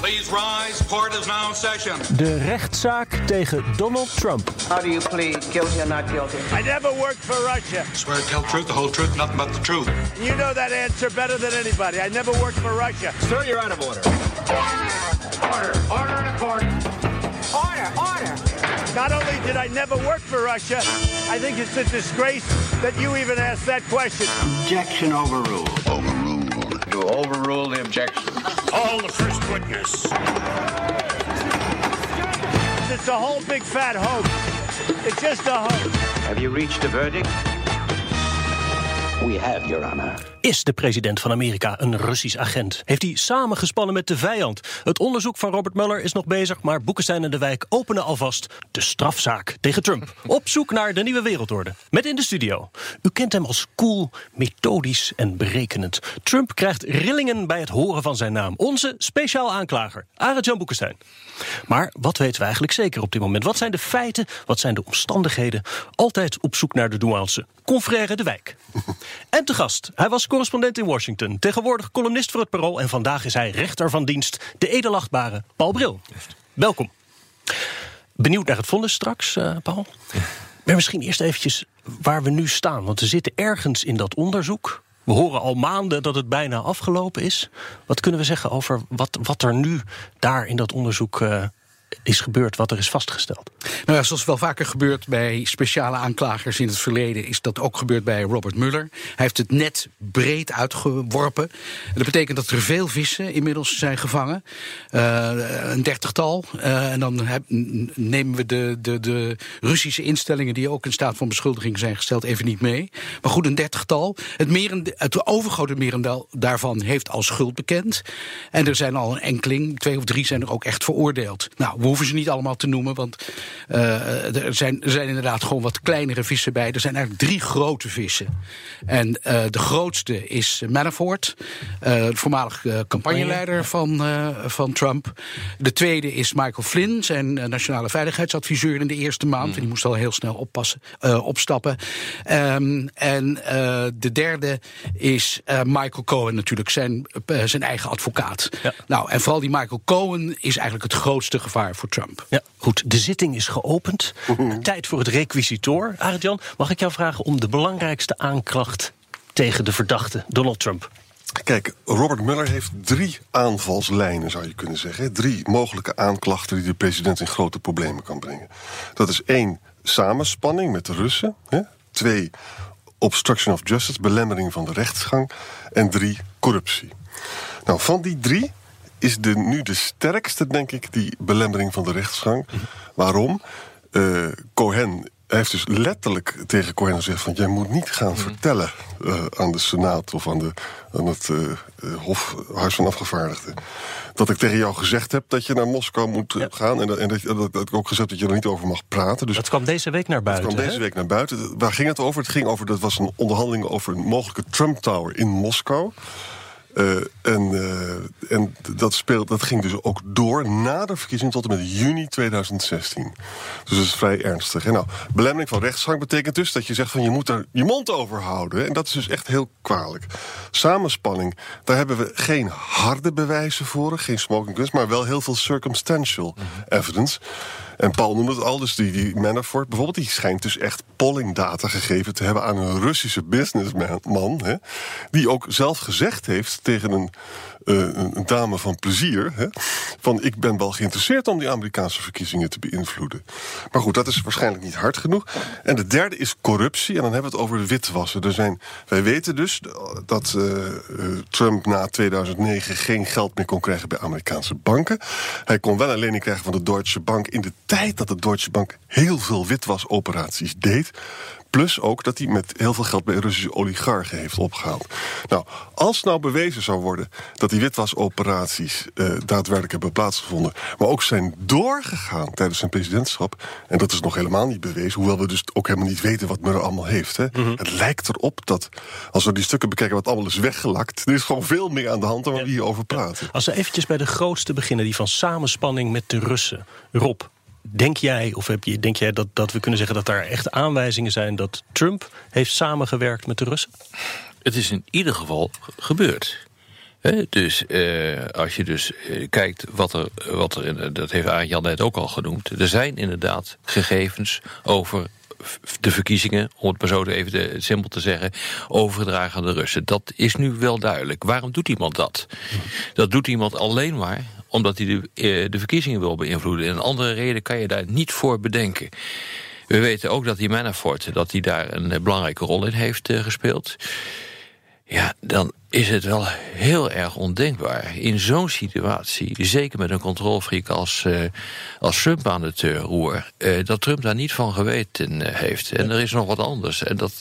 Please rise. Court is now in session. De rechtszaak tegen Donald Trump. How do you plead, guilty or not guilty? I never worked for Russia. Swear to tell the truth, the whole truth, nothing but the truth. You know that answer better than anybody. I never worked for Russia. Sir, you're out of order. Order, order in the court. Order, order. Not only did I never work for Russia, I think it's a disgrace that you even asked that question. Objection overruled. Overruled. You overrule the objection. Call the first witness. It's a whole big fat hoax. It's just a hoax. Have you reached a verdict? We have, Your Honor. Is de president van Amerika een Russisch agent? Heeft hij samengespannen met de vijand? Het onderzoek van Robert Mueller is nog bezig, maar Boekenstein en de Wijk openen alvast de strafzaak tegen Trump. Op zoek naar de nieuwe wereldorde. Met in de studio. U kent hem als cool, methodisch en berekenend. Trump krijgt rillingen bij het horen van zijn naam. Onze speciaal aanklager, Arend-Jan Boekenstein. Maar wat weten we eigenlijk zeker op dit moment? Wat zijn de feiten? Wat zijn de omstandigheden? Altijd op zoek naar de nuance. Confrère de Wijk. En te gast, hij was correspondent in Washington, tegenwoordig columnist voor het Parool en vandaag is hij rechter van dienst, de edelachtbare Paul Bril. Welkom. Benieuwd naar het vonnis straks, uh, Paul? Maar misschien eerst eventjes waar we nu staan, want we zitten ergens in dat onderzoek. We horen al maanden dat het bijna afgelopen is. Wat kunnen we zeggen over wat, wat er nu daar in dat onderzoek uh, is gebeurd, wat er is vastgesteld? Nou ja, zoals wel vaker gebeurt bij speciale aanklagers in het verleden, is dat ook gebeurd bij Robert Mueller. Hij heeft het net breed uitgeworpen. Dat betekent dat er veel vissen inmiddels zijn gevangen. Uh, een dertigtal. Uh, en dan nemen we de, de, de Russische instellingen die ook in staat van beschuldiging zijn gesteld even niet mee. Maar goed, een dertigtal. Het, het overgrote merendeel daarvan heeft al schuld bekend. En er zijn al een enkeling, twee of drie zijn er ook echt veroordeeld. Nou, we hoeven ze niet allemaal te noemen, want uh, er, zijn, er zijn inderdaad gewoon wat kleinere vissen bij. Er zijn eigenlijk drie grote vissen. En uh, de grootste is Manafort, uh, de voormalig campagneleider van, van Trump. De tweede is Michael Flynn, zijn nationale veiligheidsadviseur in de eerste maand. Mm. En die moest al heel snel oppassen, opstappen. Um, en de derde is Michael Cohen natuurlijk, zijn, zijn eigen advocaat. Ja. Nou, en vooral die Michael Cohen is eigenlijk het grootste gevaar voor Trump. Ja, goed. De zitting is geopend. Tijd voor het requisitoor. Arend-Jan, mag ik jou vragen om de belangrijkste aanklacht tegen de verdachte Donald Trump? Kijk, Robert Mueller heeft drie aanvalslijnen, zou je kunnen zeggen. Drie mogelijke aanklachten die de president in grote problemen kan brengen. Dat is één, samenspanning met de Russen. Hè? Twee, obstruction of justice, belemmering van de rechtsgang. En drie, corruptie. Nou, van die drie is de, nu de sterkste, denk ik, die belemmering van de rechtsgang. Waarom? Uh, Cohen heeft dus letterlijk tegen Cohen gezegd: van jij moet niet gaan vertellen uh, aan de Senaat of aan, de, aan het uh, Hof, Huis van Afgevaardigden. Dat ik tegen jou gezegd heb dat je naar Moskou moet ja. gaan. En, dat, en dat, dat, dat, ik ook gezegd dat je er niet over mag praten. Dus dat kwam deze week naar buiten. Dat kwam deze week naar buiten. Waar ging het over? Het ging over, dat was een onderhandeling over een mogelijke Trump Tower in Moskou. Uh, en, uh, en dat, speelt, dat ging dus ook door na de verkiezing tot en met juni 2016. Dus dat is vrij ernstig. En nou, belemmering van rechtsgang betekent dus dat je zegt van je moet daar je mond over houden. En dat is dus echt heel kwalijk. Samenspanning, daar hebben we geen harde bewijzen voor, geen smoking guns, maar wel heel veel circumstantial evidence. En Paul noemde het al, dus die, Manafort bijvoorbeeld, die schijnt dus echt pollingdata gegeven te hebben aan een Russische businessman, hè, die ook zelf gezegd heeft tegen een, een dame van plezier, hè, van ik ben wel geïnteresseerd om die Amerikaanse verkiezingen te beïnvloeden. Maar goed, dat is waarschijnlijk niet hard genoeg. En de derde is corruptie, en dan hebben we het over witwassen. Zijn, wij weten dus dat uh, Trump na 2009 geen geld meer kon krijgen bij Amerikaanse banken. Hij kon wel een lening krijgen van de Deutsche Bank in de tijd dat de Deutsche Bank heel veel witwasoperaties deed. Plus ook dat hij met heel veel geld bij Russische oligarchen heeft opgehaald. Nou, als nou bewezen zou worden dat die witwasoperaties eh, daadwerkelijk hebben plaatsgevonden, maar ook zijn doorgegaan tijdens zijn presidentschap, en dat is nog helemaal niet bewezen, hoewel we dus ook helemaal niet weten wat Mueller allemaal heeft. Hè. Het lijkt erop dat, als we die stukken bekijken wat allemaal is weggelakt, er is gewoon veel meer aan de hand dan waar we hier over praten. Als we eventjes bij de grootste beginnen, die van samenspanning met de Russen. Rob, denk jij, of heb je, denk jij dat, dat we kunnen zeggen dat daar echt aanwijzingen zijn dat Trump heeft samengewerkt met de Russen? Het is in ieder geval ge- gebeurd. Dus eh, als je dus eh, kijkt wat er, wat er dat heeft Arend Jan net ook al genoemd. Er zijn inderdaad gegevens over de verkiezingen, om het maar zo even simpel te zeggen, overgedragen aan de Russen. Dat is nu wel duidelijk. Waarom doet iemand dat? Dat doet iemand alleen maar omdat hij de, eh, de verkiezingen wil beïnvloeden. En een andere reden kan je daar niet voor bedenken. We weten ook dat die Manafort dat hij daar een eh, belangrijke rol in heeft eh, gespeeld. Ja, dan is het wel heel erg ondenkbaar in zo'n situatie, zeker met een controlfreak als, eh, als Trump aan het roer, eh, dat Trump daar niet van geweten eh, heeft. En er is nog wat anders. En dat,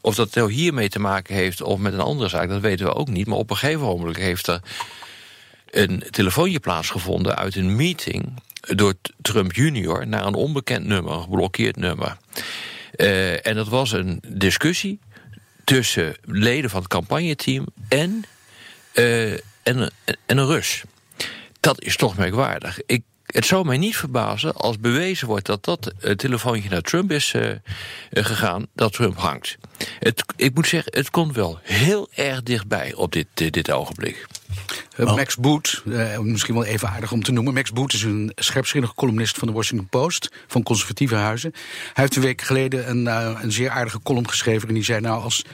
of dat nou hiermee te maken heeft of met een andere zaak, dat weten we ook niet. Maar op een gegeven moment heeft er een telefoontje plaatsgevonden uit een meeting door Trump junior naar een onbekend nummer, een geblokkeerd nummer. En dat was een discussie tussen leden van het campagneteam en, eh, en, en een Rus. Dat is toch merkwaardig. Ik, het zou mij niet verbazen als bewezen wordt dat dat eh, telefoontje naar Trump is eh, eh, gegaan, dat Trump hangt. Het, ik moet zeggen, het komt wel heel erg dichtbij op dit, dit, dit ogenblik. Uh, Max Boot, uh, misschien wel even aardig om te noemen. Max Boot is een scherpzinnige columnist van de Washington Post, van conservatieve huizen. Hij heeft een week geleden een, uh, een zeer aardige column geschreven. En die zei nou, als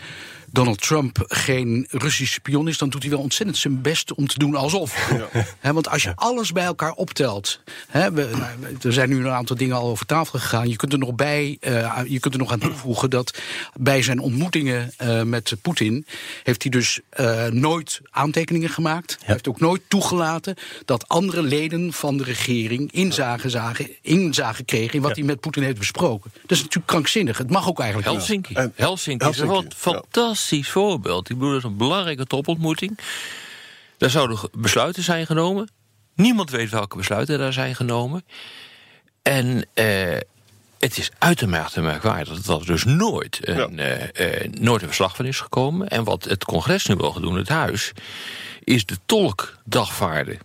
Donald Trump geen Russische spion is, dan doet hij wel ontzettend zijn best om te doen alsof. Ja. He, want als je alles bij elkaar optelt. He, we, nou, er zijn nu een aantal dingen al over tafel gegaan. Je kunt er nog bij, uh, je kunt er nog aan toevoegen dat bij zijn ontmoetingen uh, met Poetin heeft hij dus uh, nooit aantekeningen gemaakt. Ja. Hij heeft ook nooit toegelaten dat andere leden van de regering inzage, zagen, inzage kregen in wat ja. hij met Poetin heeft besproken. Dat is natuurlijk krankzinnig. Het mag ook eigenlijk Helsinki. Helsinki, Helsinki is een fantastisch voorbeeld. Ik bedoel, dat is een belangrijke topontmoeting. Daar zouden besluiten zijn genomen. Niemand weet welke besluiten daar zijn genomen. En uh, het is uitermate merkwaardig dat er dus nooit een, ja. uh, uh, nooit een verslag van is gekomen. En wat het congres nu wil doen, het huis, is de tolk dagvaarden.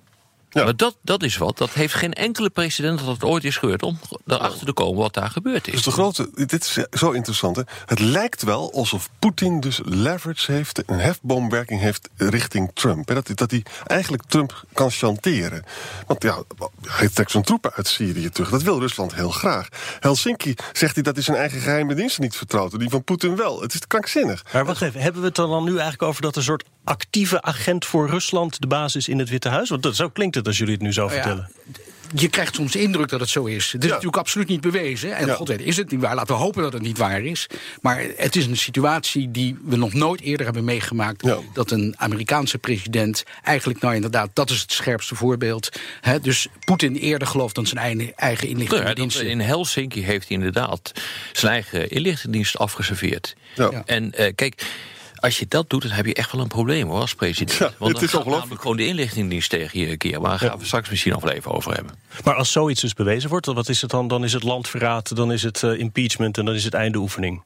Ja. Maar dat, dat is wat. Dat heeft geen enkele precedent dat het ooit is gebeurd... om erachter te komen wat daar gebeurd is. Dus de grote, dit is zo interessant. Hè? Het lijkt wel alsof Poetin dus leverage heeft... een hefboomwerking heeft richting Trump. Hè? Dat, dat hij eigenlijk Trump kan chanteren. Want ja, hij trekt zijn troepen uit Syrië terug. Dat wil Rusland heel graag. Helsinki zegt hij dat hij zijn eigen geheime diensten niet vertrouwt... en die van Poetin wel. Het is krankzinnig. Maar wacht even, hebben we het dan nu eigenlijk over... dat een soort actieve agent voor Rusland de basis in het Witte Huis? Want dat, zo klinkt het als jullie het nu zo vertellen. Ja, je krijgt soms de indruk dat het zo is. Het is ja. natuurlijk absoluut niet bewezen. En ja. god weet, is het niet waar. Laten we hopen dat het niet waar is. Maar het is een situatie die we nog nooit eerder hebben meegemaakt. Ja. Dat een Amerikaanse president eigenlijk, nou inderdaad, dat is het scherpste voorbeeld. Hè, dus Poetin eerder gelooft dan zijn eigen, eigen inlichtingendienst. in Helsinki heeft hij inderdaad zijn eigen inlichtingendienst afgeserveerd. En uh, kijk als je dat doet, dan heb je echt wel een probleem hoor, als president. Ja, Want het is namelijk gewoon de inlichtingendienst tegen je een keer. Maar daar gaan we straks misschien nog wel even over hebben. Maar als zoiets dus bewezen wordt, wat is het dan? Dan is het landverraad, dan is het uh, impeachment en dan is het einde oefening.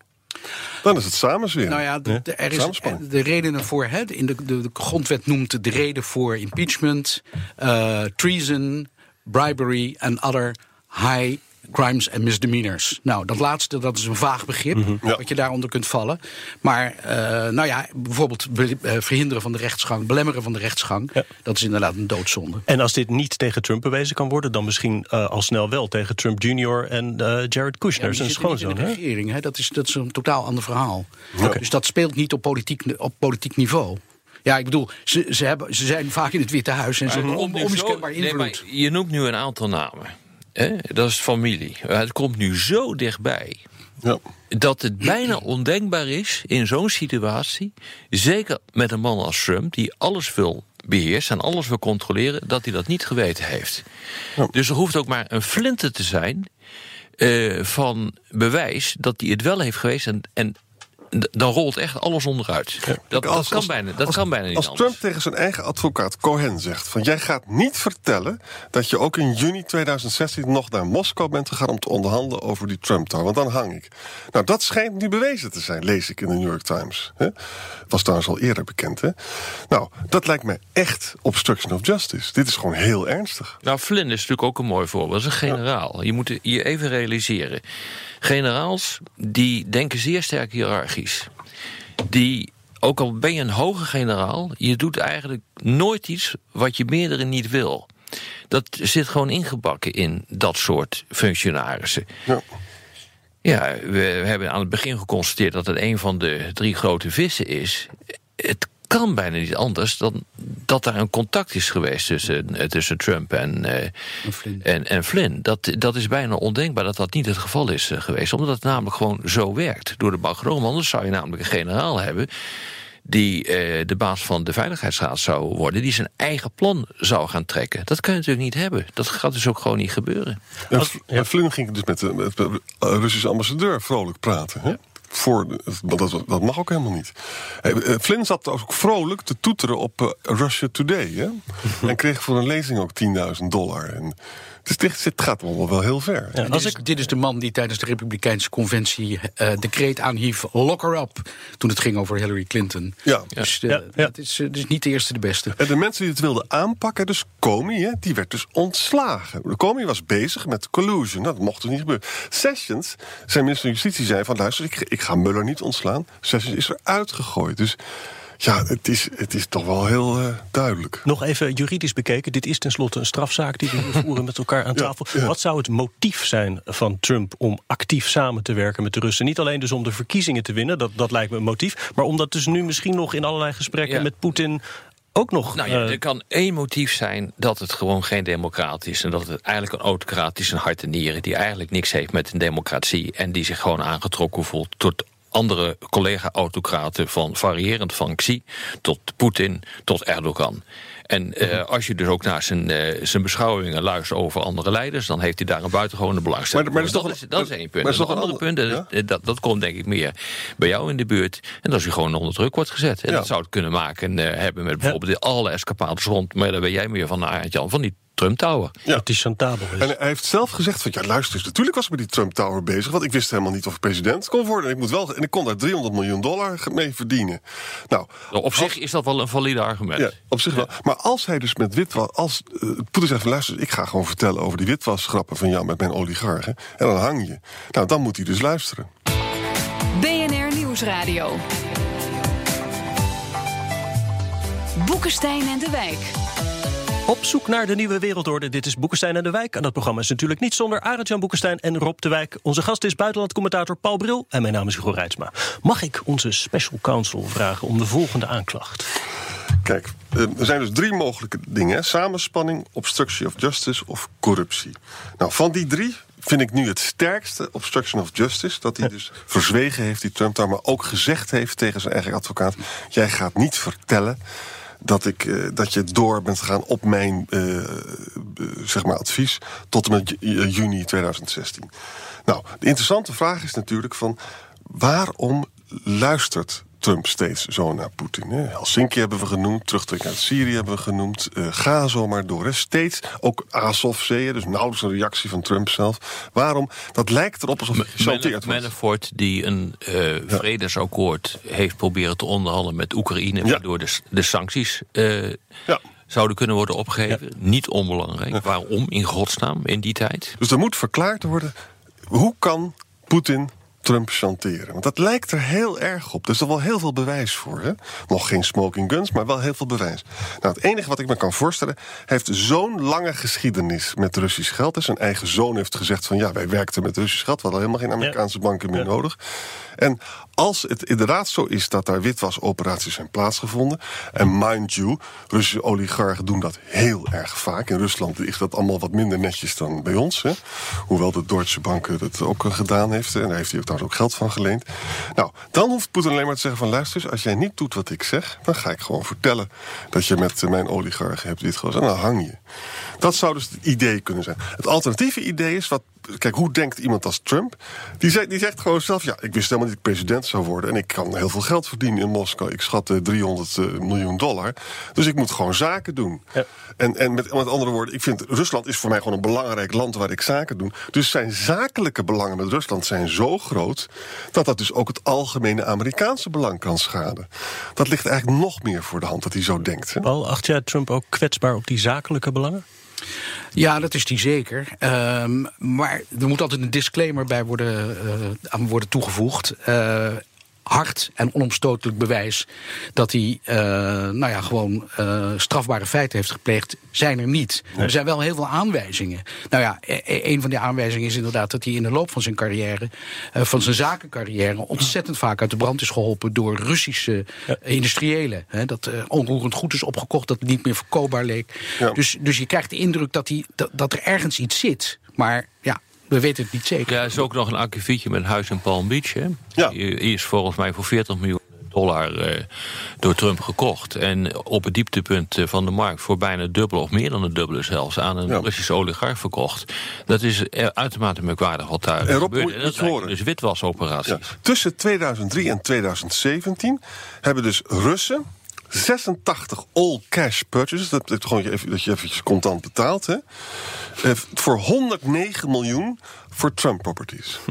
Dan is het samenzweren. Nou ja, de, de, er is de redenen voor. Hè, in de, de, de grondwet noemt de reden voor impeachment, uh, treason, bribery en other high crimes en misdemeanors. Nou, dat laatste, dat is een vaag begrip, mm -hmm. ja. wat je daaronder kunt vallen. Maar, uh, nou ja, bijvoorbeeld uh, verhinderen van de rechtsgang, belemmeren van de rechtsgang, ja. dat is inderdaad een doodzonde. En als dit niet tegen Trump bewezen kan worden, dan misschien uh, al snel wel tegen Trump Jr. en Jared Kushner, ja, zijn schoonzoon. in de regering, hè? Dat, is, dat is een totaal ander verhaal. Okay. Dus dat speelt niet op politiek, op politiek niveau. Ja, ik bedoel, ze, ze, hebben, ze zijn vaak in het Witte Huis en ze hebben on, onmiskenbaar invloed. Nee, je noemt nu een aantal namen. Hè? Dat is familie. Het komt nu zo dichtbij. Ja. Dat het bijna ondenkbaar is in zo'n situatie. Zeker met een man als Trump, die alles wil beheersen en alles wil controleren, dat hij dat niet geweten heeft. Ja. Dus er hoeft ook maar een flinte te zijn. eh, van bewijs dat hij het wel heeft geweest. En, en dan rolt echt alles onderuit. Dat, Als- dat, kan, als- bijna, dat als- kan bijna niet Als anders. Trump tegen zijn eigen advocaat Cohen zegt... van jij gaat niet vertellen dat je ook in juni 2016 nog naar Moskou bent gegaan... om te onderhandelen over die Trump Tower, want dan hang ik. Nou, dat schijnt nu bewezen te zijn, lees ik in de New York Times. Hè? Was trouwens al eerder bekend, hè? Nou, dat lijkt me echt obstruction of justice. Dit is gewoon heel ernstig. Nou, Flynn is natuurlijk ook een mooi voorbeeld. Dat is een generaal. Je moet je even realiseren. Generaals die denken zeer sterk hiërarchisch. Die, ook al ben je een hoge generaal, je doet eigenlijk nooit iets wat je meerdere niet wil. Dat zit gewoon ingebakken in dat soort functionarissen. Ja. Ja, we hebben aan het begin geconstateerd dat het een van de drie grote vissen is. Het kan bijna niet anders dan dat daar een contact is geweest tussen, eh, tussen Trump en, eh, Flynn. en, en Flynn. Dat, dat is bijna ondenkbaar dat dat niet het geval is eh, geweest. Omdat het namelijk gewoon zo werkt. Door de bankroom. Anders zou je namelijk een generaal hebben die eh, de baas van de Veiligheidsraad zou worden... die zijn eigen plan zou gaan trekken. Dat kan je natuurlijk niet hebben. Dat gaat dus ook gewoon niet gebeuren. En, en Flynn ging dus met de, met de Russische ambassadeur vrolijk praten. Hè? Voor, dat, dat mag ook helemaal niet. Eh, eh, Flynn zat ook vrolijk te toeteren op eh, Russia Today. Hè? en kreeg voor een lezing ook 10.000 dollar. En, dus dit, dit gaat allemaal wel heel ver. Ja, Dit als is, ik, dit is de man die tijdens de Republikeinse conventie eh decreet aanhief: lock her up. Toen het ging over Hillary Clinton. Ja. Dus Ja, ja. dat is, eh, dus niet de eerste, de beste. En de mensen die het wilden aanpakken, dus Comey, hè, die werd dus ontslagen. Comey was bezig met collusion. Dat mocht dus niet gebeuren. Sessions, zijn minister van Justitie, zei van... luister, ik, ik ga Mueller niet ontslaan. Sessions is eruit gegooid. Dus ja, het is, het is toch wel heel eh, duidelijk. nog even juridisch bekeken. Dit is tenslotte een strafzaak die we voeren met elkaar aan tafel. ja. Wat zou het motief zijn van Trump om actief samen te werken met de Russen? Niet alleen dus om de verkiezingen te winnen, dat, dat lijkt me een motief. Maar om dat dus nu misschien nog in allerlei gesprekken Ja. met Poetin ook nog... Nou ja, eh, er kan één motief zijn dat het gewoon geen democraat is. En dat het eigenlijk een autocraat is, een hart en nieren... die eigenlijk niks heeft met een democratie... en die zich gewoon aangetrokken voelt tot andere collega-autocraten... van variërend van Xi tot Poetin tot Erdogan. En eh, als je dus ook naar zijn, eh, zijn beschouwingen luistert over andere leiders... dan heeft hij daar een buitengewone belangstelling Maar- maar dat is dat, toch is, een- dat is één punt. maar is En toch een ander punt, eh, dat, dat komt denk ik meer bij jou in de buurt... en dat hij gewoon onder druk wordt gezet. En Ja. dat zou het kunnen maken eh, hebben met bijvoorbeeld alle escapades rond... maar daar ben jij meer van, Arend Jan, van die Trump Tower. Ja. Dat die chantabel is. En hij heeft zelf gezegd van, ja luister eens, natuurlijk was ik met die Trump Tower bezig... want ik wist helemaal niet of ik president kon worden. En ik, moet wel, en ik kon daar 300 miljoen dollar mee verdienen. Nou, Op zich is dat wel een valide argument. Ja, op zich wel. Maar als hij dus met witwas... Als eh, Poetin zegt van luister, ik ga gewoon vertellen over die witwasgrappen van jou met mijn oligarchen. En dan hang je. Nou, dan moet hij dus luisteren. BNR Nieuwsradio. Boekenstein en de Wijk. Op zoek naar de nieuwe wereldorde. Dit is Boekenstein en de Wijk. En dat programma is natuurlijk niet zonder Arend-Jan Boekenstein en Rob de Wijk. Onze gast is buitenlandcommentator Paul Bril. En mijn naam is Hugo Reitsma. Mag ik onze special counsel vragen om de volgende aanklacht? Kijk, eh, er zijn dus drie mogelijke dingen. Samenspanning, obstruction of justice of corruptie. Nou, van die drie vind ik nu het sterkste obstruction of justice... dat hij dus verzwegen heeft, die Trump daar... maar ook gezegd heeft tegen zijn eigen advocaat... jij gaat niet vertellen dat, ik, eh, dat je door bent gegaan op mijn eh, eh, zeg maar advies... tot en met ju- juni 2016. Nou, de interessante vraag is natuurlijk van... waarom luistert Trump steeds zo naar Poetin. Hè? Helsinki hebben we genoemd, terugtrekken uit Syrië hebben we genoemd. Eh, ga zo maar door. Hè? Steeds, ook Azovzee, dus nauwelijks een reactie van Trump zelf. Waarom? Dat lijkt erop alsof hij gechanteerd wordt. Manafort die een eh, vredesakkoord heeft proberen te onderhandelen met Oekraïne... Ja. waardoor de, de sancties eh, Ja. zouden kunnen worden opgegeven. Niet onbelangrijk. Waarom in godsnaam in die tijd? Dus er moet verklaard worden, hoe kan Poetin Trump chanteren? Want dat lijkt er heel erg op. Er is er wel heel veel bewijs voor. Hè? Nog geen smoking guns, maar wel heel veel bewijs. Nou, het enige wat ik me kan voorstellen... heeft zo'n lange geschiedenis met Russisch geld. Dus zijn eigen zoon heeft gezegd van... ja, wij werkten met Russisch geld. We hadden helemaal geen Amerikaanse banken meer nodig. En als het inderdaad zo is dat daar witwasoperaties zijn plaatsgevonden... en mind you, Russische oligarchen doen dat heel erg vaak. In Rusland is dat allemaal wat minder netjes dan bij ons. Hè? Hoewel de Deutsche Bank dat ook eh, gedaan heeft. En daar heeft hij ook ook geld van geleend. Nou, dan hoeft Poetin alleen maar te zeggen van... luister eens, als jij niet doet wat ik zeg... dan ga ik gewoon vertellen dat je met eh, mijn oligarchen hebt dit gedaan. En dan hang je. Dat zou dus het idee kunnen zijn. Het alternatieve idee is wat kijk, hoe denkt iemand als Trump? Die zegt, die zegt gewoon zelf: ja, ik wist helemaal niet dat ik president zou worden. En ik kan heel veel geld verdienen in Moskou. Ik schat eh, 300 eh, miljoen dollar. Dus ik moet gewoon zaken doen. En, en met, met andere woorden, ik vind Rusland is voor mij gewoon een belangrijk land waar ik zaken doe. Dus zijn zakelijke belangen met Rusland zijn zo groot. dat dat dus ook het algemene Amerikaanse belang kan schaden. Dat ligt eigenlijk nog meer voor de hand dat hij zo denkt. Hè? Paul, acht jij Trump ook kwetsbaar op die zakelijke belangen? Ja, dat is die zeker. Ehm, maar er moet altijd een disclaimer bij worden, eh, aan worden toegevoegd. Eh, hard en onomstotelijk bewijs dat hij eh, nou ja, gewoon eh, strafbare feiten heeft gepleegd, zijn er niet. Er zijn wel heel veel aanwijzingen. Nou ja, e- e- een van die aanwijzingen is inderdaad dat hij in de loop van zijn carrière, eh, van zijn zakencarrière, ontzettend vaak uit de brand is geholpen door Russische industriëlen. Hè, dat onroerend goed is opgekocht, dat het niet meer verkoopbaar leek. Ja. Dus, dus je krijgt de indruk dat, hij, dat, dat er ergens iets zit. Maar ja, we weten het niet zeker. Ja, er is ook nog een akkefietje met een huis in Palm Beach. Hè? Ja. Die is volgens mij voor 40 miljoen dollar eh, door Trump gekocht. En op het dieptepunt eh, van de markt voor bijna het dubbele of meer dan het dubbele zelfs aan een Ja. Russische oligarch verkocht. Dat is eh, uitermate merkwaardig wat daar En gebeurt. En moet dat horen. dus witwasoperaties. Ja. Tussen 2003 en 2017 hebben dus Russen 86 all-cash purchases, dat, dat, gewoon je even, dat je eventjes contant betaalt, hè, eh, voor 109 miljoen voor Trump properties.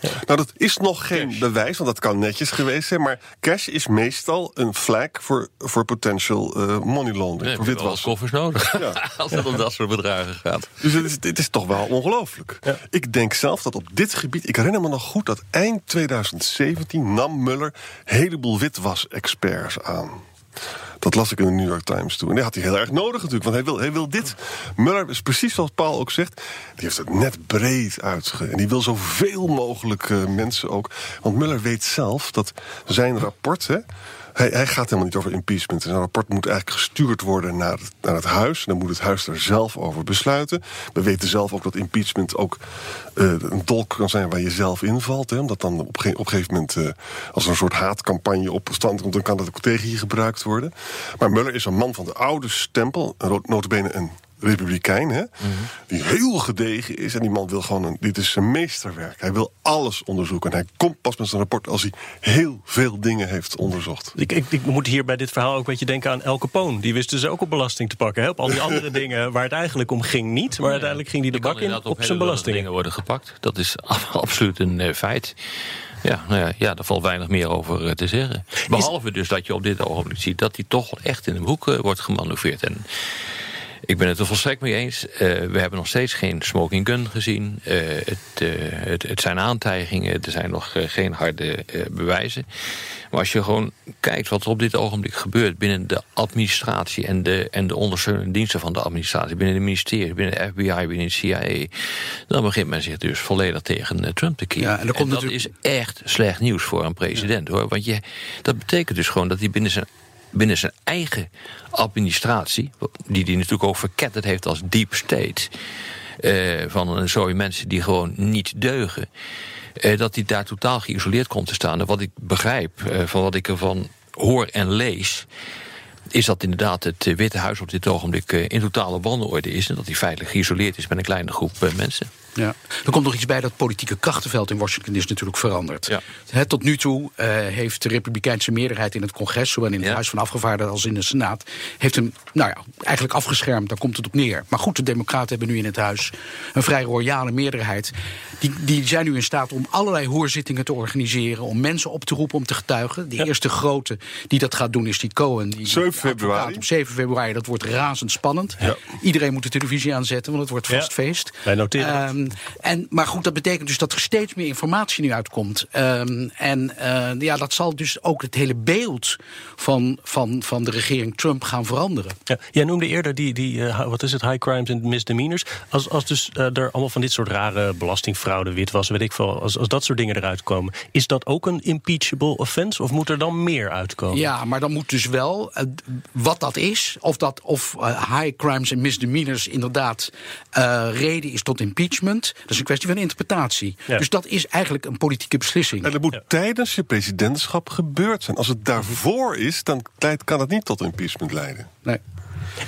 Nou, dat is nog geen bewijs, want dat kan netjes geweest zijn. Maar cash is meestal een flag voor, voor potential eh, money laundering, Nee, voor witwassen. koffers nodig. Als het om dat soort bedragen gaat. Dus het is, dit is toch wel ongelooflijk. Ik denk zelf dat op dit gebied... Ik herinner me nog goed dat eind 2017 nam Muller... een heleboel witwas-experts aan. Dat las ik in de New York Times toe. En die had hij heel erg nodig natuurlijk. Want hij wil, hij wil dit... Muller is precies zoals Paul ook zegt... die heeft het net breed uitge... en die wil zoveel mogelijk eh, mensen ook... want Muller weet zelf dat zijn rapport... hij, hij gaat helemaal niet over impeachment. Zijn rapport moet eigenlijk gestuurd worden naar het, naar het huis. Dan moet het huis er zelf over besluiten. We weten zelf ook dat impeachment ook eh, een dolk kan zijn waar je zelf invalt. Hè, omdat dan op, op een gegeven moment eh, als een soort haatcampagne op stand komt... dan kan dat ook tegen je gebruikt worden. Maar Muller is een man van de oude stempel. Een notabene een republikein, hè, die heel gedegen is. En die man wil gewoon, een, dit is zijn meesterwerk. Hij wil alles onderzoeken. En hij komt pas met zijn rapport als hij heel veel dingen heeft onderzocht. Ik, ik, ik moet hier bij dit verhaal ook een beetje denken aan El Capone. Die wist dus ook op belasting te pakken. Hè? Op al die andere dingen waar het eigenlijk om ging niet. Maar uiteindelijk ging hij de bak in op zijn lullige belastingen. dingen worden gepakt. Dat is absoluut een eh, feit. Ja, nou ja, ja, daar valt weinig meer over eh, te zeggen. Behalve dus dat je op dit ogenblik ziet dat hij toch echt in een hoek eh, wordt gemanoeuvreerd. En ik ben het er volstrekt mee eens. Eh, we hebben nog steeds geen smoking gun gezien. Eh, het, eh, het, het zijn aantijgingen, er zijn nog geen harde bewijzen. Maar als je gewoon kijkt wat er op dit ogenblik gebeurt binnen de administratie en de, en de ondersteunende diensten van de administratie, binnen de ministerie, binnen de FBI, binnen de CIA, dan begint men zich dus volledig tegen Trump te keren. Ja, en dat natuurlijk- is echt slecht nieuws voor een president hoor. Want je, dat betekent dus gewoon dat hij binnen zijn binnen zijn eigen administratie, die hij natuurlijk ook verketterd heeft als deep state, eh, van een zooi mensen die gewoon niet deugen, eh, dat hij daar totaal geïsoleerd komt te staan. En wat ik begrijp, eh, van wat ik ervan hoor en lees, is dat inderdaad het Witte Huis op dit ogenblik in totale wanorde is. En dat hij feitelijk geïsoleerd is met een kleine groep mensen. Ja. Er komt nog iets bij dat politieke krachtenveld in Washington is natuurlijk veranderd. Ja. Tot nu toe eh, heeft de Republikeinse meerderheid in het congres, zowel in het Ja. Huis van Afgevaardigden als in de Senaat, heeft hem nou ja, eigenlijk afgeschermd. Daar komt het op neer. Maar goed, de Democraten hebben nu in het Huis een vrij royale meerderheid. Die, die zijn nu in staat om allerlei hoorzittingen te organiseren, om mensen op te roepen om te getuigen. De eerste grote die dat gaat doen is die Cohen. Die 7 advocaat februari. Op 7 februari, dat wordt razendspannend. Ja. Iedereen moet de televisie aanzetten, want het wordt vast Ja. feest. Wij noteren het. Ehm, en, maar goed, dat betekent dus dat er steeds meer informatie nu uitkomt. Ehm, en eh, ja, dat zal dus ook het hele beeld van, van, van de regering Trump gaan veranderen. Ja, jij noemde eerder die, die eh, wat is het, high crimes en misdemeanors. Als, als dus eh, er allemaal van dit soort rare belastingfraude, witwas, weet ik veel, als, als dat soort dingen eruit komen, is dat ook een impeachable offense of moet er dan meer uitkomen? Ja, maar dan moet dus wel wat dat is, of dat of high crimes en misdemeanors inderdaad reden is tot impeachment. Dat is een kwestie van interpretatie. Ja. Dus dat is eigenlijk een politieke beslissing. En dat moet tijdens je presidentschap gebeurd zijn. Als het daarvoor is, dan kan het niet tot impeachment leiden. Nee.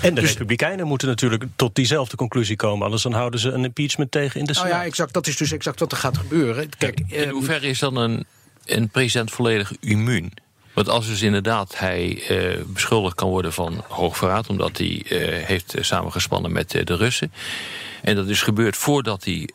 En de Dus- Republikeinen moeten natuurlijk tot diezelfde conclusie komen. Anders dan houden ze een impeachment tegen in de Nou Senaat. ja, exact, dat is dus exact wat er gaat gebeuren. Kijk, In ehm, hoeverre is dan een, een president volledig immuun? Want als dus inderdaad hij eh, beschuldigd kan worden van hoogverraad... omdat hij eh, heeft samengespannen met eh, de Russen... en dat is gebeurd voordat hij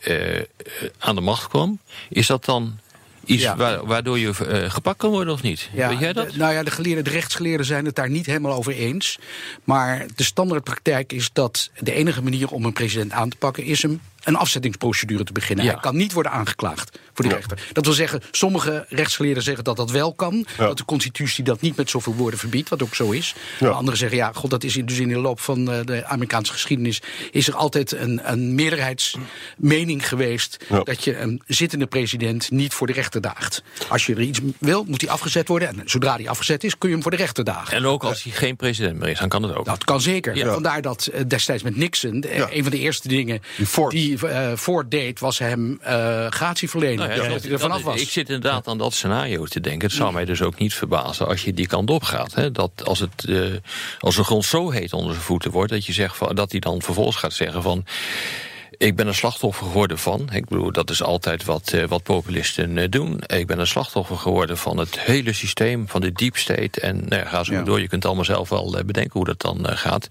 aan de macht kwam... is dat dan iets Ja. wa- waardoor je gepakt kan worden of niet? Ja, Weet jij dat? de- nou ja, de, geleerden, de rechtsgeleerden zijn het daar niet helemaal over eens. Maar de standaardpraktijk is dat de enige manier om een president aan te pakken... is hem een afzettingsprocedure te beginnen. Ja. Hij kan niet worden aangeklaagd voor de rechter. Dat wil zeggen, sommige rechtsgeleerden zeggen dat dat wel kan. Dat de constitutie dat niet met zoveel woorden verbiedt, wat ook zo is. Maar anderen zeggen, ja, god, dat is in, dus in de loop van eh, de Amerikaanse geschiedenis... is er altijd een, een meerderheidsmening geweest... Ja. dat je een zittende president niet voor de rechter daagt. Als je er iets wil, moet hij afgezet worden. En zodra hij afgezet is, kun je hem voor de rechter dagen. En ook als hij geen president meer is, dan kan het ook. Dat kan zeker. Ja. Vandaar dat eh, destijds met Nixon... Ja. een van de eerste dingen Die Ford. die eh, Ford deed... was hem gratie verlenen. Nou ja, dat hij er vanaf was. Ik zit inderdaad aan dat scenario te denken. Het zou mij dus ook niet verbazen als je die kant op gaat. Hè? Dat als, het, eh, als de grond zo heet onder zijn voeten wordt... dat, je zegt van, dat hij dan vervolgens gaat zeggen van... Ik ben een slachtoffer geworden van. Ik bedoel, dat is altijd wat, eh, wat populisten doen. Ik ben een slachtoffer geworden van het hele systeem, van de deep state. En nou ja, ga zo Ja. door. Je kunt allemaal zelf wel bedenken hoe dat dan gaat.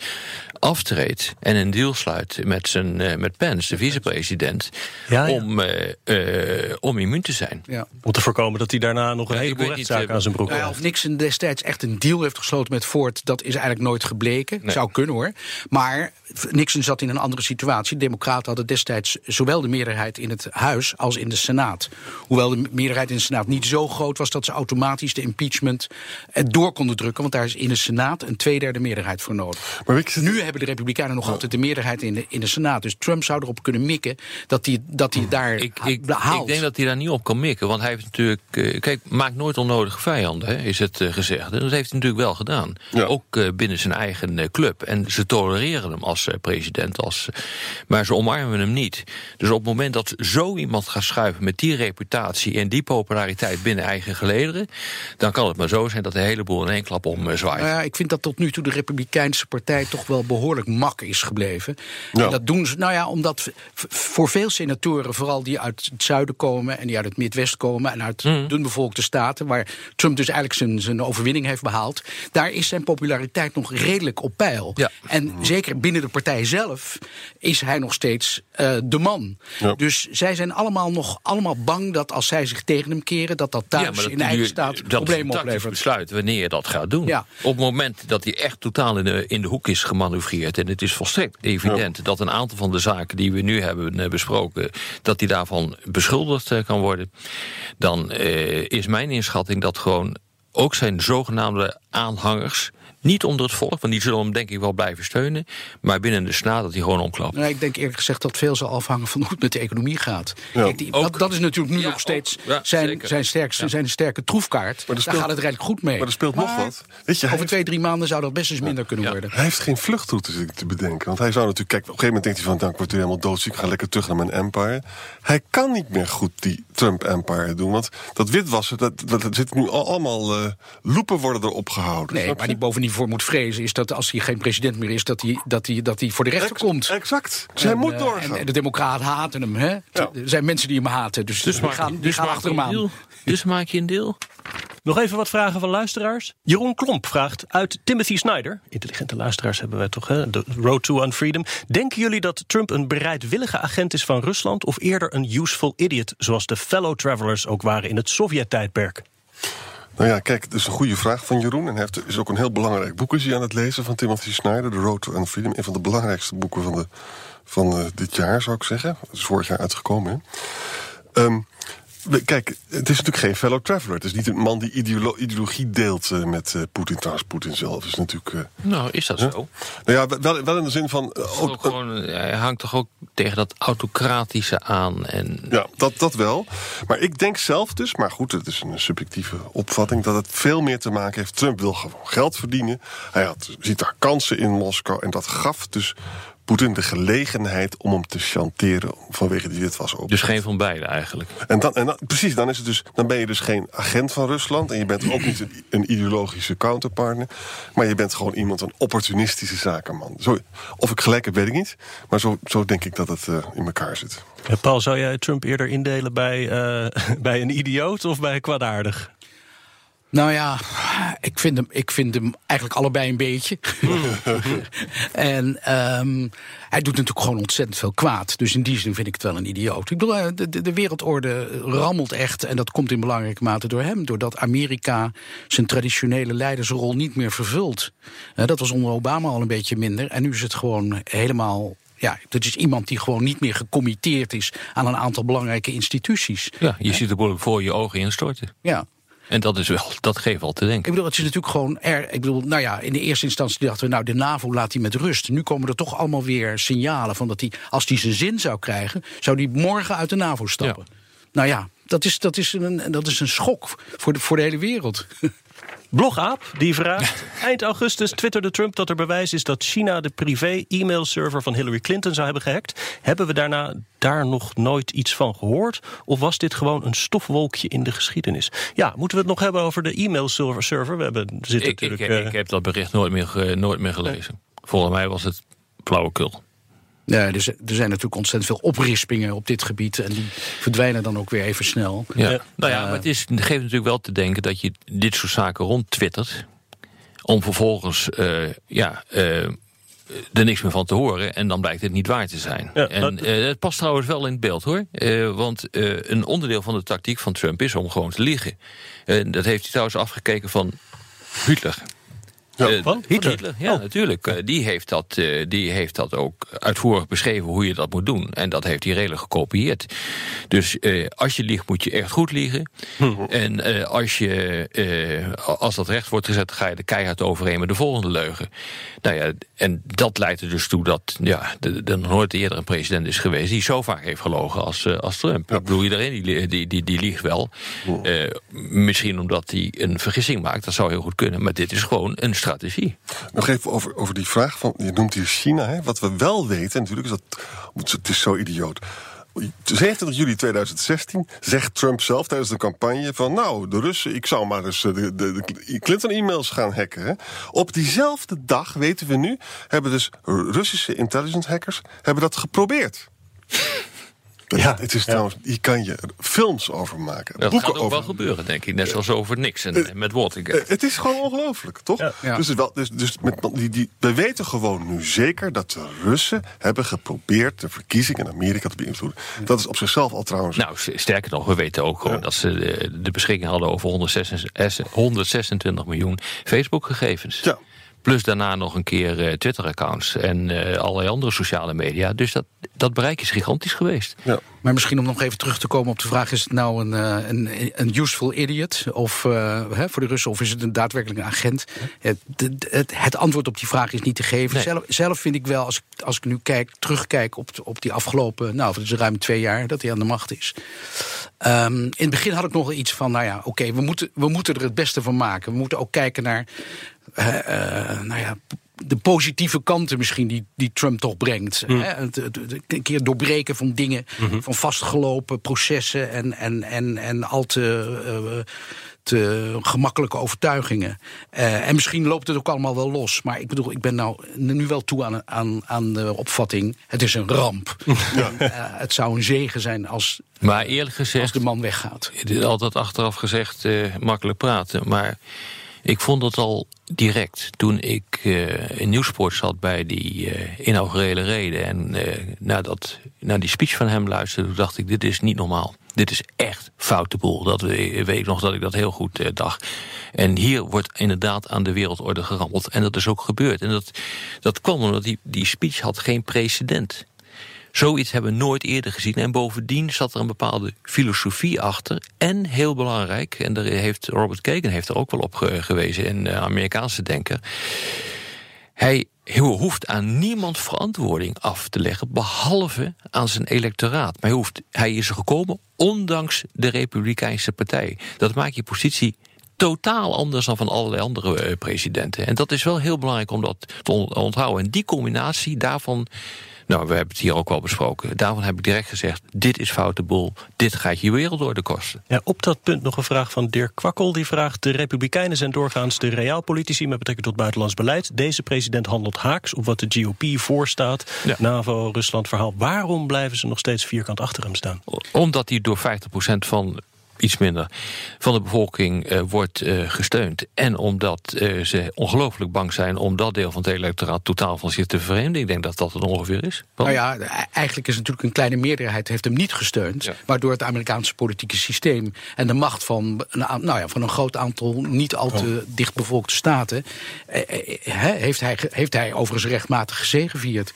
Aftreedt en een deal sluit met, zijn, eh, met Pence, de vicepresident. Ja, ja. Om, eh, eh, om immuun te zijn. Ja. Om te voorkomen dat hij daarna nog een heleboel rechtszaken aan zijn broek Nou ja, heeft. of Nixon destijds echt een deal heeft gesloten met Ford, dat is eigenlijk nooit gebleken. Nee. Zou kunnen hoor. Maar Nixon zat in een andere situatie. De Democraten hadden destijds zowel de meerderheid in het Huis als in de Senaat. Hoewel de meerderheid in de Senaat niet zo groot was dat ze automatisch de impeachment door konden drukken. Want daar is in de Senaat een tweederde meerderheid voor nodig. Maar Nu hebben de Republikeinen nog altijd de meerderheid in de, in de Senaat. Dus Trump zou erop kunnen mikken dat hij, dat hij daar Ik, ik, haalt. ik denk dat hij daar niet op kan mikken. Want hij heeft natuurlijk. eh, kijk, maakt nooit onnodige vijanden, hè, is het eh, gezegd. En dat heeft hij natuurlijk wel gedaan. Ja. Ook eh, binnen zijn eigen club. En ze tolereren hem als eh, president. Als, maar ze omarmen hem niet. Dus op het moment dat zo iemand gaat schuiven met die reputatie en die populariteit binnen eigen gelederen. dan kan het maar zo zijn dat de hele boel in één klap omzwaait. Nou ja, ik vind dat tot nu toe de Republikeinse partij toch wel behoorlijk mak is gebleven. Ja. En dat doen ze, nou ja, omdat voor veel senatoren, vooral die uit het zuiden komen en die uit het Midwest komen en uit Mhm. dunbevolkte staten, waar Trump dus eigenlijk zijn, zijn overwinning heeft behaald, daar is zijn populariteit nog redelijk op peil. Ja. En zeker binnen de partij zelf is hij nog steeds eh, de man. Ja. Dus zij zijn allemaal nog allemaal bang dat als zij zich tegen hem keren, dat dat thuis Ja, maar dat in eigen staat problemen oplevert. besluit wanneer je dat gaat doen. Ja. Op het moment dat hij echt totaal in de, in de hoek is gemanoeuvreerd... en het is volstrekt evident dat een aantal van de zaken die we nu hebben eh, besproken... dat hij daarvan beschuldigd eh, kan worden... dan eh, is mijn inschatting dat gewoon ook zijn zogenaamde aanhangers... niet onder het volk, want die zullen hem denk ik wel blijven steunen... maar binnen de Senaat dat hij gewoon omklapt. Nou, ik denk eerlijk gezegd dat veel zal afhangen van hoe het met de economie gaat. Ja. Kijk, die- Ook. dat, dat is natuurlijk nu Ja, nog steeds ook. Ja, zijn, zijn, sterkste, zijn sterke troefkaart. Daar speelt- gaat het redelijk goed mee. maar er speelt nog Maar wat. Weet je, hij Over twee, drie maanden zou dat best eens minder kunnen Ja. worden. Hij heeft geen vluchtroute zit ik te bedenken. Want hij zou natuurlijk, kijk, op een gegeven moment denkt hij van... nou, ik word weer helemaal doodziek, ik ga lekker terug naar mijn empire. Hij kan niet meer goed die Trump-empire doen. Want dat witwassen, dat, dat, dat zit nu al, allemaal... eh loepen worden erop gehouden. Nee, snap waar je? Hij voor moet vrezen is dat als hij geen president meer is, dat hij, dat hij, dat hij voor de rechter komt. Exact. Dus hij En, moet eh, doorgaan. En de democraten haten hem. Hè? Ja. Er zijn mensen die hem haten. Dus, die gaan, die dus gaan achter hem aan. deal. Dus maak je een deel? Nog even wat vragen van luisteraars. Jeroen Klomp vraagt uit Timothy Snyder. Intelligente luisteraars hebben wij toch, hè? De Road to Unfreedom. Denken jullie dat Trump een bereidwillige agent is van Rusland... of eerder een useful idiot, zoals de fellow travelers ook waren in het Sovjet-tijdperk? Nou ja, kijk, dat is een goede vraag van Jeroen. En hij is ook een heel belangrijk boek aan het lezen van Timothy Snyder. The Road to Unfreedom. Een van de belangrijkste boeken van, de, van eh, dit jaar, zou ik zeggen. Het is vorig jaar uitgekomen. Ehm, kijk, het is natuurlijk geen fellow traveler. Het is niet een man die ideolo- ideologie deelt eh, met eh, Poetin. Trouwens, Poetin zelf is natuurlijk... eh, Nou, is dat zo? nou ja, wel, wel in de zin van... Ook gewoon, hij hangt toch ook tegen dat autocratische aan. En Ja, dat, dat wel. Maar ik denk zelf dus, maar goed, het is een subjectieve opvatting, dat het veel meer te maken heeft. Trump wil gewoon geld verdienen. Hij had, ziet daar kansen in Moskou en dat gaf dus Poetin de gelegenheid om hem te chanteren vanwege die witwasoperatie. Dus geen van beide eigenlijk. En dan, en dan, precies, dan, is het dus, dan ben je dus geen agent van Rusland. En je bent ook niet een, een ideologische counterpartner. Maar je bent gewoon iemand, een opportunistische zakenman. Zo, of ik gelijk heb, weet ik niet. Maar zo, zo denk ik dat het uh, in elkaar zit. Ja, Paul, zou jij Trump eerder indelen bij, uh, bij een idioot of bij kwaadaardig? Nou ja, ik vind hem, ik vind hem eigenlijk allebei een beetje. en um, hij doet natuurlijk gewoon ontzettend veel kwaad. Dus in die zin vind ik het wel een idioot. Ik bedoel, de, de, de, wereldorde rammelt echt. En dat komt in belangrijke mate door hem. Doordat Amerika zijn traditionele leidersrol niet meer vervult. Uh, dat was onder Obama al een beetje minder. En nu is het gewoon helemaal ja, dat is iemand die gewoon niet meer gecommitteerd is aan een aantal belangrijke instituties. Ja, je ziet de boel voor je ogen instorten. Ja. En dat is wel, dat geeft wel te denken. Ik bedoel, het is natuurlijk gewoon er. Ik bedoel, nou ja, in de eerste instantie dachten we, nou, de NAVO laat hij met rust. Nu komen er toch allemaal weer signalen van dat hij, als hij zijn zin zou krijgen, zou hij morgen uit de NAVO stappen. Ja. Nou ja, dat is, dat is, een, dat is een schok voor de, voor de hele wereld. Blogaap die vraagt: Eind augustus twitterde Trump dat er bewijs is dat China de privé-e-mailserver van Hillary Clinton zou hebben gehackt. Hebben we daarna daar nog nooit iets van gehoord? Of was dit gewoon een stofwolkje in de geschiedenis? Ja, moeten we het nog hebben over de e-mailserver? We hebben zitten ik, natuurlijk. Ik, ik, heb dat bericht nooit meer, nooit meer gelezen. Volgens mij was het flauwekul. Ja, dus er zijn natuurlijk ontzettend veel oprispingen op dit gebied. En die verdwijnen dan ook weer even snel. Ja. Nou ja, maar het, is, het geeft natuurlijk wel te denken dat je dit soort zaken rondtwittert. Om vervolgens uh, ja, uh, er niks meer van te horen. En dan blijkt het niet waar te zijn. Ja, en het past trouwens wel in het beeld hoor. want een onderdeel van de tactiek van Trump is om gewoon te liegen. dat heeft hij trouwens afgekeken van Hitler. Ja, uh, Hitler. Hitler. ja, oh. natuurlijk. Uh, die, heeft dat, uh, die heeft dat ook uitvoerig beschreven hoe je dat moet doen. En dat heeft hij redelijk gekopieerd. Dus als je liegt, moet je echt goed liegen. Mhm. En als, je, als dat recht wordt gezet, ga je er keihard overheen met de volgende leugen. Nou ja, en dat leidt er dus toe dat ja, er nooit eerder een president is geweest die zo vaak heeft gelogen als, als Trump. Ja. Ik bedoel, iedereen die, die, die, die liegt wel. misschien omdat hij een vergissing maakt, dat zou heel goed kunnen. Maar dit is gewoon een strategie. Nog even over, over die vraag van, je noemt hier China. Hè? Wat we wel weten natuurlijk, is dat, het is zo idioot. 27 juli 2016 zegt Trump zelf tijdens de campagne van... nou, de Russen, ik zou maar eens de, de, de Clinton-e-mails gaan hacken. Op diezelfde dag, weten we nu, hebben dus Russische intelligence hackers hebben dat geprobeerd. Ja, het is ja. trouwens, hier kan je films over maken. Dat boeken gaat ook over. wel gebeuren, denk ik. Net zoals over niks en, en met Watergate. Uh, het is gewoon ongelooflijk, toch? Ja. Ja. Dus, wel, dus, dus met, die, die, we weten gewoon nu zeker dat de Russen hebben geprobeerd de verkiezingen in Amerika te beïnvloeden. Dat is op zichzelf al trouwens. Nou, sterker nog, we weten ook gewoon dat ze de, de beschikking hadden over 126, 126 miljoen Facebook-gegevens. Ja. Plus daarna nog een keer uh, Twitter-accounts en uh, allerlei andere sociale media. Dus dat, dat bereik is gigantisch geweest. Ja. Maar misschien om nog even terug te komen op de vraag: is het nou een, uh, een, een useful idiot of, hè, voor de Russen of is het een daadwerkelijk een agent? Het, het, het, antwoord op die vraag is niet te geven. Nee. Zelf, zelf, vind ik wel, als ik, als ik nu kijk, terugkijk op, op die afgelopen, nou, het is ruim twee jaar dat hij aan de macht is. Um, in het begin had ik nog iets van: nou ja, oké, okay, we, moeten, we moeten er het beste van maken. We moeten ook kijken naar. Uh, nou ja, de positieve kanten misschien die, die Trump toch brengt. Mm. Hè? Het, het, het, een keer doorbreken van dingen, Mhm. mm -hmm. van vastgelopen processen en, en, en, en al te, uh, te gemakkelijke overtuigingen. Uh, en misschien loopt het ook allemaal wel los. Maar ik bedoel, ik ben nou nu wel toe aan, aan, aan de opvatting... het is een ramp. Ja. uh, het zou een zegen zijn als, maar eerlijk gezegd, als de man weggaat. Altijd achteraf gezegd makkelijk praten, maar... Ik vond het al direct toen ik uh, in Nieuwsport zat bij die uh, inaugurele reden. En uh, nadat, naar die speech van hem luisterde, dacht ik: dit is niet normaal. Dit is echt foute boel. Dat weet ik nog dat ik dat heel goed dacht. En hier wordt inderdaad aan de wereldorde gerammeld. En dat is ook gebeurd. En dat, dat kwam omdat die, die speech had geen precedent. Zoiets hebben we nooit eerder gezien. En bovendien zat er een bepaalde filosofie achter. En heel belangrijk, en daar heeft Robert Kagan heeft er ook wel op gewezen, een Amerikaanse denker. Hij hoeft aan niemand verantwoording af te leggen, behalve aan zijn electoraat. Maar hij, hoeft, hij is er gekomen ondanks de Republikeinse Partij. Dat maakt je positie totaal anders dan van allerlei andere eh, presidenten. En dat is wel heel belangrijk om dat te on- onthouden. En die combinatie daarvan. Nou, we hebben het hier ook wel besproken. Daarvan heb ik direct gezegd: dit is foute boel. Dit gaat je wereldorde kosten. Ja, op dat punt nog een vraag van Dirk Kwakkel. Die vraagt: De Republikeinen zijn doorgaans de realpolitici met betrekking tot buitenlands beleid. Deze president handelt haaks op wat de GOP voorstaat. Ja. NAVO, Rusland verhaal. Waarom blijven ze nog steeds vierkant achter hem staan? Omdat hij door 50% van iets minder van de bevolking eh, wordt eh, gesteund. En omdat eh, ze ongelooflijk bang zijn om dat deel van het electoraat totaal van zich te vervreemden. Ik denk dat dat het ongeveer is. Nou ja, e- eigenlijk is natuurlijk een kleine meerderheid heeft hem niet gesteund. Ja. Waardoor het Amerikaanse politieke systeem en de macht van nou ja, van een groot aantal niet al te dichtbevolkte staten. eh, eh, hè, heeft, hij, heeft hij overigens rechtmatig gezegevierd.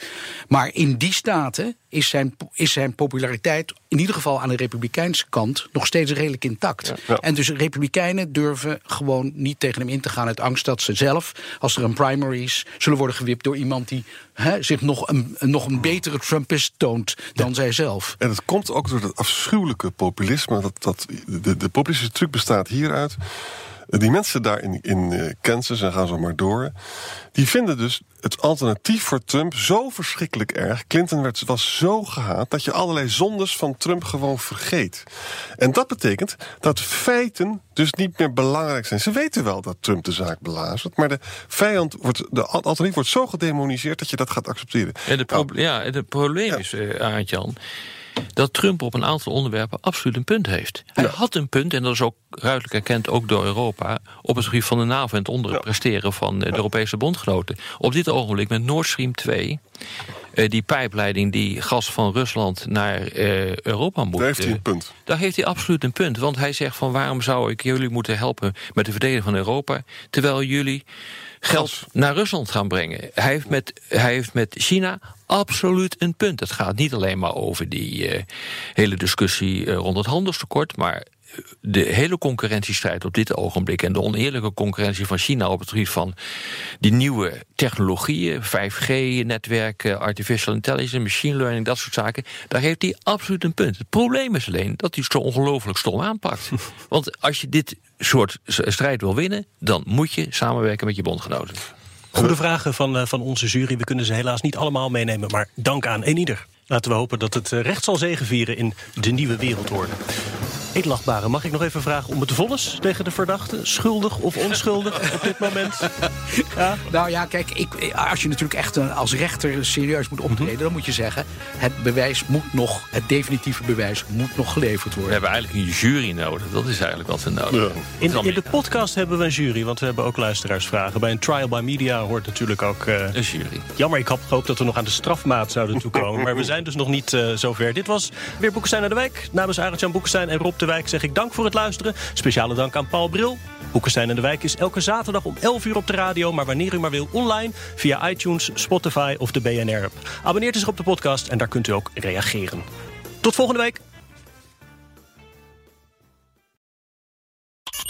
Maar in die staten is zijn, is zijn populariteit, in ieder geval aan de Republikeinse kant, nog steeds redelijk intact. Ja. En dus Republikeinen durven gewoon niet tegen hem in te gaan uit angst dat ze zelf, als er een primary is, zullen worden gewipt door iemand die hè, zich nog een, nog een betere Trumpist toont dan zij zelf. En het komt ook door dat afschuwelijke populisme. Dat, dat, de, de populistische truc bestaat hieruit. Die mensen daar in, in eh, Kansas, en gaan zo maar door... die vinden dus het alternatief voor Trump zo verschrikkelijk erg. Clinton werd, was zo gehaat dat je allerlei zondes van Trump gewoon vergeet. En dat betekent dat feiten dus niet meer belangrijk zijn. Ze weten wel dat Trump de zaak belazert... maar de vijand wordt, de al- alternatief wordt zo gedemoniseerd... dat je dat gaat accepteren. En het, Nou, proble- ja, het probleem is, eh Arend-Jan, dat Trump op een aantal onderwerpen absoluut een punt heeft. Hij had een punt, en dat is ook ruidelijk erkend, ook door Europa... op het gebied van de NAVO en het onderpresteren van eh, de Europese bondgenoten. Op dit ogenblik met Nord Stream 2... eh, die pijpleiding die gas van Rusland naar eh, Europa moet... Daar heeft hij eh, een punt. daar heeft hij absoluut een punt. Want hij zegt van waarom zou ik jullie moeten helpen met de verdediging van Europa... terwijl jullie geld naar Rusland gaan brengen. Hij heeft met, hij heeft met China absoluut een punt. Het gaat niet alleen maar over die eh, hele discussie eh, rond het handelstekort... maar de hele concurrentiestrijd op dit ogenblik... en de oneerlijke concurrentie van China op het gebied van die nieuwe technologieën... 5G-netwerken, artificial intelligence, machine learning, dat soort zaken... daar heeft hij absoluut een punt. Het probleem is alleen dat hij het zo ongelooflijk stom aanpakt. Want als je dit soort strijd wil winnen... dan moet je samenwerken met je bondgenoten. Goede vragen van, eh, van onze jury. We kunnen ze helaas niet allemaal meenemen, maar dank aan een ieder. Laten we hopen dat het eh, recht zal zegevieren in de nieuwe wereldorde. Edelachtbare, mag ik nog even vragen om het vonnis tegen de verdachte? Schuldig of onschuldig op dit moment? Ja? Nou ja, kijk, ik, als je natuurlijk echt eh, als rechter serieus moet optreden, dan moet je zeggen: het bewijs moet nog, het definitieve bewijs moet nog geleverd We worden. hebben eigenlijk een jury nodig. Dat is eigenlijk wat we nodig hebben. In, in de podcast hebben we een jury, want we hebben ook luisteraarsvragen. Bij een trial by media hoort natuurlijk ook... eh, Een jury. Jammer, ik had gehoopt dat we nog aan de strafmaat zouden toekomen. maar we zijn dus nog niet eh, zover. Dit was weer Boekenstein naar de Wijk. Namens Arend-Jan Boekenstein en Rob de Wijk zeg ik dank voor het luisteren. Speciale dank aan Paul Bril. Boekenstein en de Wijk is elke zaterdag om 11 uur op de radio... maar wanneer u maar wil online via iTunes, Spotify of de BNR-app. Abonneert u zich op de podcast en daar kunt u ook reageren. Tot volgende week.